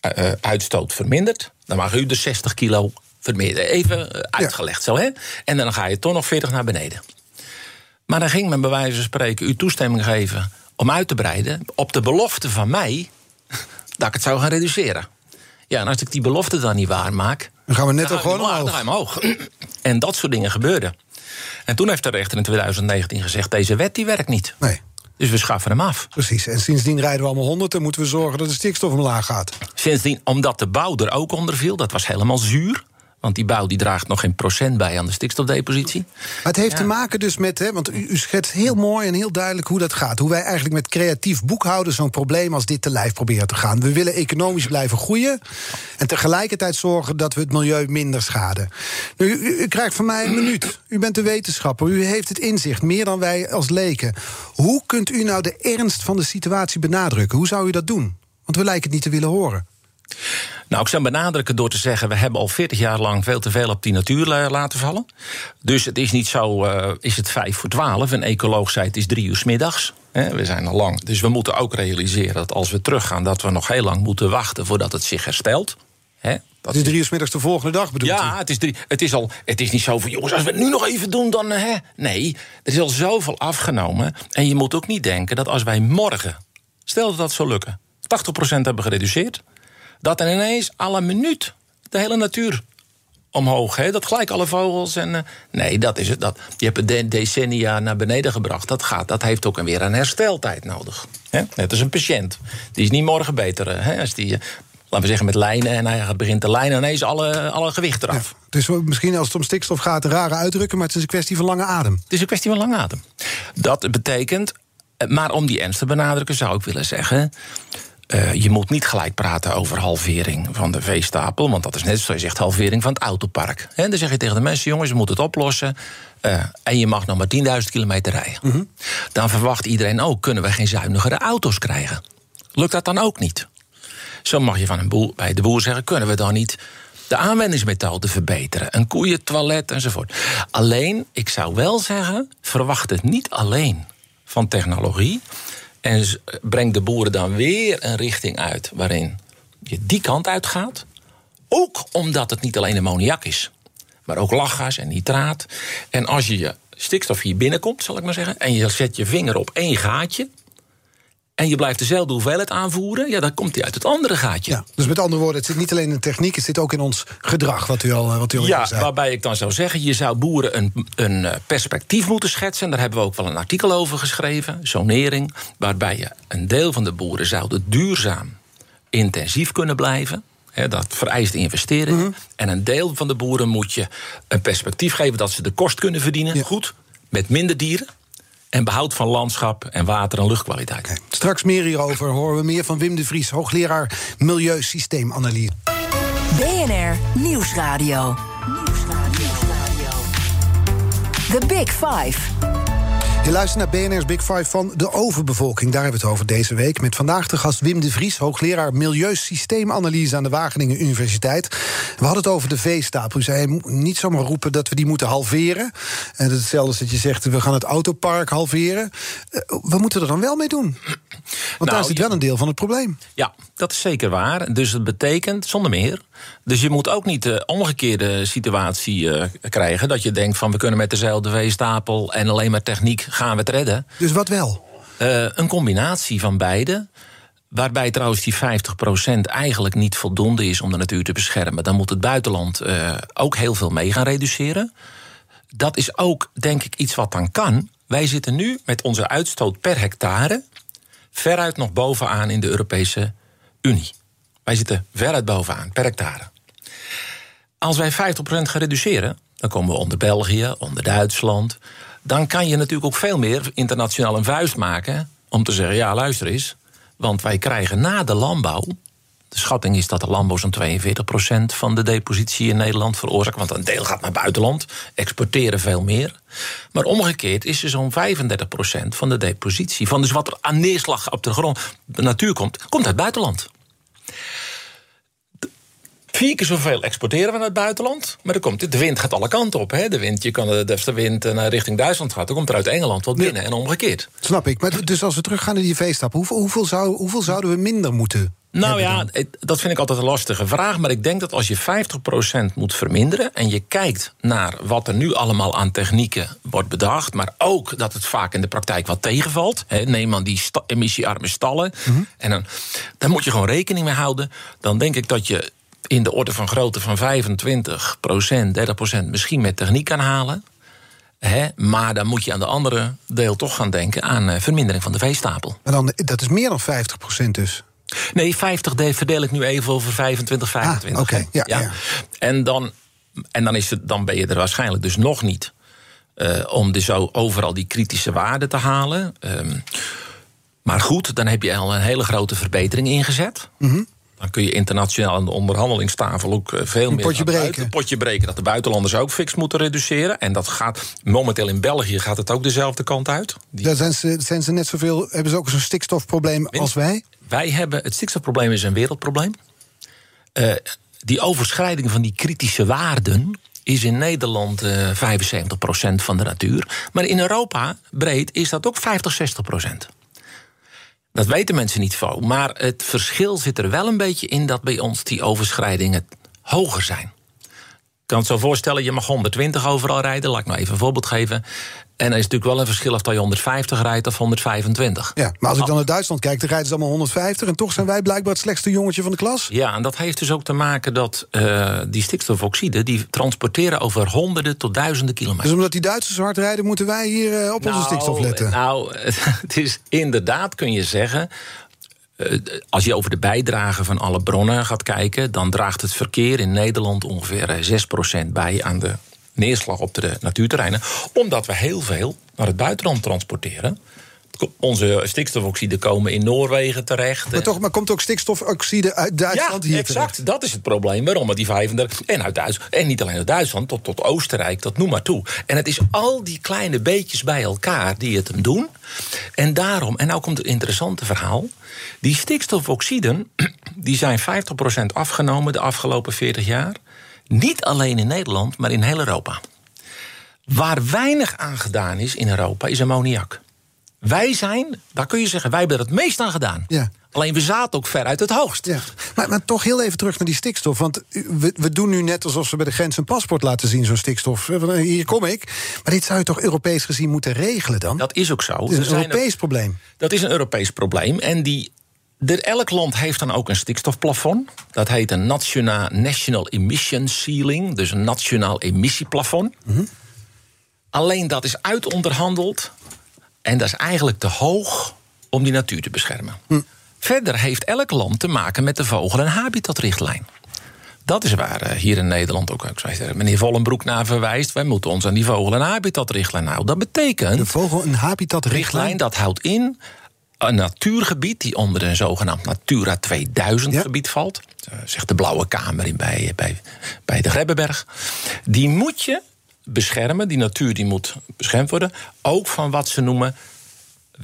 eh, eh, uitstoot vermindert, dan mag u de 60 kilo verminderen. Even uitgelegd zo, hè? En dan ga je toch nog 40 naar beneden. Maar dan ging men bij wijze van spreken u toestemming geven om uit te breiden. op de belofte van mij dat ik het zou gaan reduceren. Ja, en als ik die belofte dan niet waarmaak. Dan gaan we net ik gewoon omlaag, Dan omhoog. ga je omhoog. En dat soort dingen gebeurden. En toen heeft de rechter in 2019 gezegd: deze wet die werkt niet. Nee. Dus we schaffen hem af. Precies. En sindsdien rijden we allemaal 100 en moeten we zorgen dat de stikstof omlaag gaat. Sindsdien, omdat de bouw er ook onder viel, dat was helemaal zuur. Want die bouw die draagt nog geen procent bij aan de stikstofdepositie. Maar het heeft te maken dus met, hè, want u, u schetst heel mooi en heel duidelijk hoe dat gaat. Hoe wij eigenlijk met creatief boekhouden zo'n probleem als dit te lijf proberen te gaan. We willen economisch blijven groeien en tegelijkertijd zorgen dat we het milieu minder schaden. Nu, u, u krijgt van mij een minuut. U bent een wetenschapper, u heeft het inzicht, meer dan wij als leken. Hoe kunt u nou de ernst van de situatie benadrukken? Hoe zou u dat doen? Want we lijken het niet te willen horen. Nou, ik zou benadrukken door te zeggen: we hebben al 40 jaar lang veel te veel op die natuur la- laten vallen. Dus het is niet zo, eh, is het vijf voor twaalf. Een ecoloog zei het is drie uur 's middags. We zijn al lang. Dus we moeten ook realiseren dat als we teruggaan, dat we nog heel lang moeten wachten voordat het zich herstelt. Dat Het is drie uur 's middags de volgende dag, bedoelt u? ja, het is, drie, het, is al, het is niet zo van, jongens, als we het nu nog even doen, dan... eh, Hè? Nee, er is al zoveel afgenomen. En je moet ook niet denken dat als wij morgen... stel dat dat zou lukken, 80% hebben gereduceerd... dat dan ineens alle minuut de hele natuur omhoog. Hè? Dat gelijk alle vogels en... eh, nee, dat is het. Dat, je hebt het de- decennia naar beneden gebracht. Dat gaat, dat heeft ook weer een hersteltijd nodig. Hè? Net als een patiënt. Die is niet morgen beter. eh, Hè? Als die... eh, Laten we zeggen met lijnen en hij begint te lijnen... ineens alle, alle gewicht eraf. Het is wel- misschien als het om stikstof gaat, een rare uitdrukken, maar het is een kwestie van lange adem. Het is een kwestie van lange adem. Dat betekent Maar om die ernst te benadrukken zou ik willen zeggen. Uh, je moet niet gelijk praten over halvering van de veestapel. Want dat is net zoals je zegt halvering van het autopark. En dan zeg je tegen de mensen: jongens, je moet het oplossen. Uh, en je mag nog maar 10.000 kilometer rijden. Mm -hmm. Dan verwacht iedereen ook: kunnen we geen zuinigere auto's krijgen? Lukt dat dan ook niet? Zo mag je van een boer, bij de boer zeggen: kunnen we dan niet de aanwendingsmethode verbeteren? Een koeientoilet enzovoort. Alleen, ik zou wel zeggen: verwacht het niet alleen van technologie. En breng de boeren dan weer een richting uit waarin je die kant uitgaat. Ook omdat het niet alleen ammoniak is, maar ook lachgas en nitraat. En als je je stikstof hier binnenkomt, zal ik maar zeggen, en je zet je vinger op één gaatje, en je blijft dezelfde hoeveelheid aanvoeren, ja, dan komt hij uit het andere gaatje. Ja, dus met andere woorden, het zit niet alleen in de techniek, het zit ook in ons gedrag, wat u al, wat u al ja, zei. waarbij ik dan zou zeggen, je zou boeren een, een eh, perspectief moeten schetsen. Daar hebben we ook wel een artikel over geschreven, zonering, waarbij je een deel van de boeren zouden duurzaam intensief kunnen blijven. dat vereist investeringen. Mhm. En een deel van de boeren moet je een perspectief geven dat ze de kost kunnen verdienen. Goed, met minder dieren en behoud van landschap en water- en luchtkwaliteit. Okay. Straks meer hierover horen we meer van Wim de Vries, hoogleraar Milieusysteemanalyse. BNR Nieuwsradio. Nieuwsradio. The Big Five. Je luistert naar BNR's Big Five van de overbevolking. Daar hebben we het over deze week. Met vandaag de gast Wim de Vries, hoogleraar Milieusysteemanalyse aan de Wageningen Universiteit. We hadden het over de veestapel. U zei niet zomaar roepen dat we die moeten halveren. En dat is hetzelfde als dat je zegt we gaan het autopark halveren. Eh, we moeten er dan wel mee doen. Want nou, daar zit wel een deel van het probleem. Ja, dat is zeker waar. Dus dat betekent zonder meer. Dus je moet ook niet de omgekeerde situatie uh, krijgen. Dat je denkt van we kunnen met dezelfde veestapel en alleen maar techniek gaan we het redden. Dus wat wel? Uh, een combinatie van beide. Waarbij trouwens die 50% eigenlijk niet voldoende is om de natuur te beschermen. Dan moet het buitenland uh, ook heel veel mee gaan reduceren. Dat is ook, denk ik, iets wat dan kan. Wij zitten nu met onze uitstoot per hectare veruit nog bovenaan in de Europese Unie. Wij zitten veruit bovenaan, per hectare. Als wij 50% gaan reduceren, dan komen we onder België, onder Duitsland. Dan kan je natuurlijk ook veel meer internationaal een vuist maken om te zeggen: ja, luister eens. Want wij krijgen na de landbouw. De schatting is dat de landbouw zo'n 42% van de depositie in Nederland veroorzaakt. Want een deel gaat naar buitenland, exporteren veel meer. Maar omgekeerd is er zo'n 35% van de depositie. Van dus wat er aan neerslag op de grond, de natuur komt, komt uit buitenland. Vier keer zoveel exporteren we naar het buitenland. Maar er komt, de wind gaat alle kanten op. Hè? De wind, je kan, als de wind naar richting Duitsland gaat, dan komt er uit Engeland wat binnen en omgekeerd. Snap ik. Maar dus als we teruggaan naar die veestap, hoeveel, hoeveel, zou, hoeveel zouden we minder moeten nou ja, dat vind ik altijd een lastige vraag. Maar ik denk dat als je 50% moet verminderen. en je kijkt naar wat er nu allemaal aan technieken wordt bedacht. maar ook dat het vaak in de praktijk wat tegenvalt. neem aan die sta emissiearme stallen. Mhm. En dan, daar moet je gewoon rekening mee houden. Dan denk ik dat je in de orde van grootte van 25% 30% misschien met techniek kan halen. maar dan moet je aan de andere deel toch gaan denken aan eh, vermindering van de veestapel. Maar dan, dat is meer dan 50% dus. Nee, 50 verdeel ik nu even over 25, 25. Ah, Oké, ja, ja. En, dan, en dan, is het, dan ben je er waarschijnlijk dus nog niet uh, om dus overal die kritische waarden te halen. Um, maar goed, dan heb je al een hele grote verbetering ingezet. Mm -hmm. Dan kun je internationaal aan de onderhandelingstafel ook eh, veel een meer. Potje breken. Een potje breken. Dat de buitenlanders ook fix moeten reduceren. En dat gaat momenteel in België gaat het ook dezelfde kant uit. Die... Daar zijn ze, zijn ze net zoveel. Hebben ze ook zo'n stikstofprobleem als wij? Wij hebben. Het stikstofprobleem is een wereldprobleem. Uh, die overschrijding van die kritische waarden is in Nederland uh, 75% van de natuur. Maar in Europa breed is dat ook 50, 60%. Dat weten mensen niet zo. Maar het verschil zit er wel een beetje in dat bij ons die overschrijdingen hoger zijn. Kan het zo voorstellen, je mag 120 overal rijden. Laat ik nou even een voorbeeld geven. En er is natuurlijk wel een verschil of je 150 rijdt of 125. Ja, maar als ik dan naar Duitsland kijk, dan rijden ze allemaal 150... en toch zijn wij blijkbaar het slechtste jongetje van de klas. Ja, en dat heeft dus ook te maken dat uh, die stikstofoxide... die transporteren over honderden tot duizenden kilometer. Dus omdat die Duitsers hard rijden... moeten wij hier uh, op nou, onze stikstof letten? Nou, het is inderdaad, kun je zeggen... Uh, als je over de bijdrage van alle bronnen gaat kijken... dan draagt het verkeer in Nederland ongeveer 6% bij aan de neerslag op de natuurterreinen. Omdat we heel veel naar het buitenland transporteren. Onze stikstofoxide komen in Noorwegen terecht. Maar, toch, maar komt ook stikstofoxide uit Duitsland ja, hier exact. terecht? Dat is het probleem. Waarom? Want die 35... En, uit Duitsland, en niet alleen uit Duitsland, tot, tot Oostenrijk, dat noem maar toe. En het is al die kleine beetjes bij elkaar die het hem doen. En daarom, en nou komt het interessante verhaal... die stikstofoxiden die zijn 50% afgenomen de afgelopen 40 jaar... niet alleen in Nederland, maar in heel Europa. Waar weinig aan gedaan is in Europa, is ammoniak. Wij zijn, daar kun je zeggen, wij hebben er het meest aan gedaan. Ja. Alleen we zaten ook ver uit het hoogst. Ja. Maar, maar toch heel even terug naar die stikstof. Want we, we doen nu net alsof ze bij de grens een paspoort laten zien, zo'n stikstof. Eh, van, Hier kom ik. Maar dit zou je toch Europees gezien moeten regelen dan? Dat is ook zo. Het is een Europees probleem. Dat is een Europees probleem. En die, de, elk land heeft dan ook een stikstofplafond. Dat heet een nationaal National Emission Ceiling. Dus een nationaal emissieplafond. Alleen dat is uitonderhandeld. En dat is eigenlijk te hoog om die natuur te beschermen. Verder heeft elk land te maken met de vogel- en habitatrichtlijn. Dat is waar eh, hier in Nederland ook, ik zeggen, meneer Vollenbroek naar verwijst. Wij moeten ons aan die vogel- en habitatrichtlijn houden. Dat betekent De vogel- en habitatrichtlijn. richtlijn, dat houdt in een natuurgebied die onder een zogenaamd Natura 2000 Ja. gebied valt. eh, zegt de Blauwe Kamer in bij, bij, bij de Grebbeberg. Die moet je beschermen, die natuur die moet beschermd worden. Ook van wat ze noemen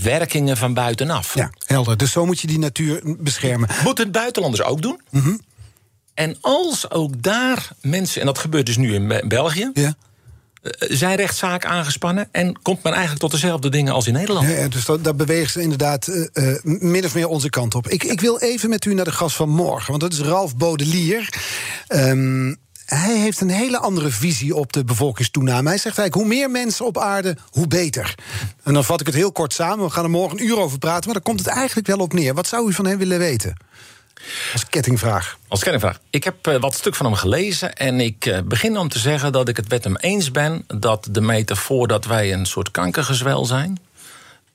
werkingen van buitenaf. Ja, helder. Dus zo moet je die natuur beschermen. Moeten het buitenlanders ook doen? Mhm. En als ook daar mensen, en dat gebeurt dus nu in Be- België, Ja. eh, zijn rechtszaken aangespannen en komt men eigenlijk tot dezelfde dingen als in Nederland. Ja, dus dat, daar bewegen ze inderdaad eh, eh, min of meer onze kant op. Ik, ik wil even met u naar de gast van morgen, want dat is Ralf Bodelier. Ehm, hij heeft een hele andere visie op de bevolkingstoename. Hij zegt eigenlijk, hoe meer mensen op aarde, hoe beter. En dan vat ik het heel kort samen. We gaan er morgen een uur over praten, maar daar komt het eigenlijk wel op neer. Wat zou u van hem willen weten? Als kettingvraag. Als kernvraag. Ik heb eh, wat stuk van hem gelezen en ik eh, begin om te zeggen dat ik het met hem eens ben dat de metafoor dat wij een soort kankergezwel zijn,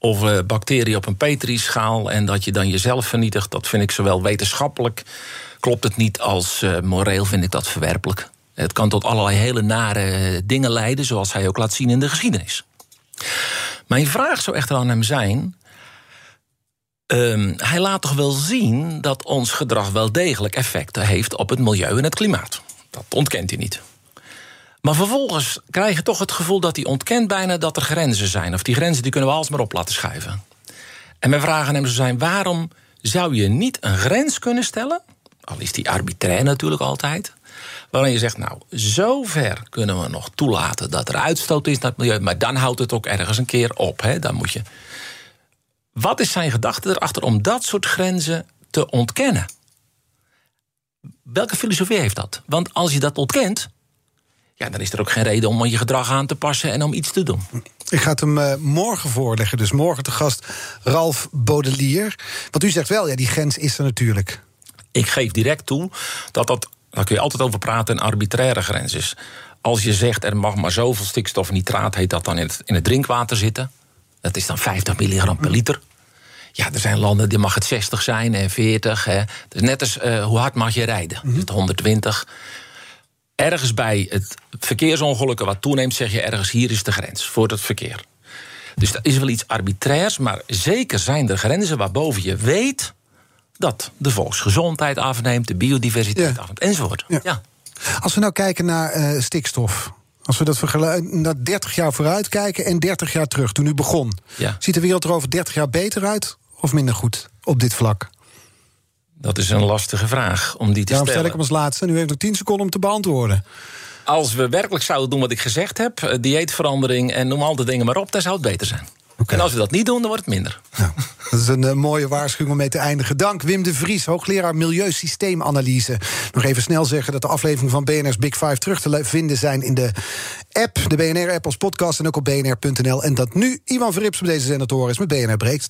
of eh, bacteriën op een petrischaal en dat je dan jezelf vernietigt, dat vind ik zowel wetenschappelijk klopt het niet als eh, moreel vind ik dat verwerpelijk. Het kan tot allerlei hele nare eh, dingen leiden, zoals hij ook laat zien in de geschiedenis. Mijn vraag zou echter aan hem zijn: Ehm, hij laat toch wel zien dat ons gedrag wel degelijk effecten heeft op het milieu en het klimaat. Dat ontkent hij niet. Maar vervolgens krijg je toch het gevoel dat hij ontkent bijna dat er grenzen zijn. Of die grenzen die kunnen we alsmaar op laten schuiven. En mijn vraag aan hem zou zijn: waarom zou je niet een grens kunnen stellen? Al is die arbitrair natuurlijk altijd. Waarin je zegt, nou, zover kunnen we nog toelaten dat er uitstoot is naar het milieu. Maar dan houdt het ook ergens een keer op. Hè? Dan moet je wat is zijn gedachte erachter om dat soort grenzen te ontkennen? Welke filosofie heeft dat? Want als je dat ontkent, ja, dan is er ook geen reden om je gedrag aan te passen en om iets te doen. Ik ga het hem eh, morgen voorleggen. Dus morgen te gast Ralf Bodelier. Want u zegt wel, ja, die grens is er natuurlijk. Ik geef direct toe dat dat, daar kun je altijd over praten, een arbitraire grens is. Als je zegt er mag maar zoveel stikstof nitraat, heet dat dan in het, in het drinkwater zitten. Dat is dan 50 milligram per liter. Ja, er zijn landen die mag het 60 zijn en 40. Hè. Dus net als eh, hoe hard mag je rijden? Dus het 120. Ergens bij het verkeersongelukken wat toeneemt, zeg je ergens hier is de grens voor het verkeer. Dus dat is wel iets arbitrairs, maar zeker zijn er grenzen waarboven je weet dat de volksgezondheid afneemt, de biodiversiteit Ja. afneemt enzovoort. Ja. Ja. Als we nou kijken naar eh, stikstof. Als we dat vergelijken, naar 30 jaar vooruit kijken en 30 jaar terug, toen u begon. Ja. Ziet de wereld er over 30 jaar beter uit of minder goed op dit vlak? Dat is een lastige vraag om die te Daarom stel stellen. ik hem als laatste. En u heeft nog 10 seconden om te beantwoorden. Als we werkelijk zouden doen wat ik gezegd heb, eh, dieetverandering en noem al die dingen maar op, dan zou het beter zijn. En als we dat niet doen, dan wordt het minder. Nou, dat is een eh, mooie waarschuwing om mee te eindigen. Dank Wim de Vries, hoogleraar Milieusysteemanalyse. Nog even snel zeggen dat de afleveringen van BNR's Big Five terug te vinden zijn in de app, de BNR-app als podcast en ook op bnr.nl. En dat nu Ivan Verrips op deze horen is met BNR Breekt.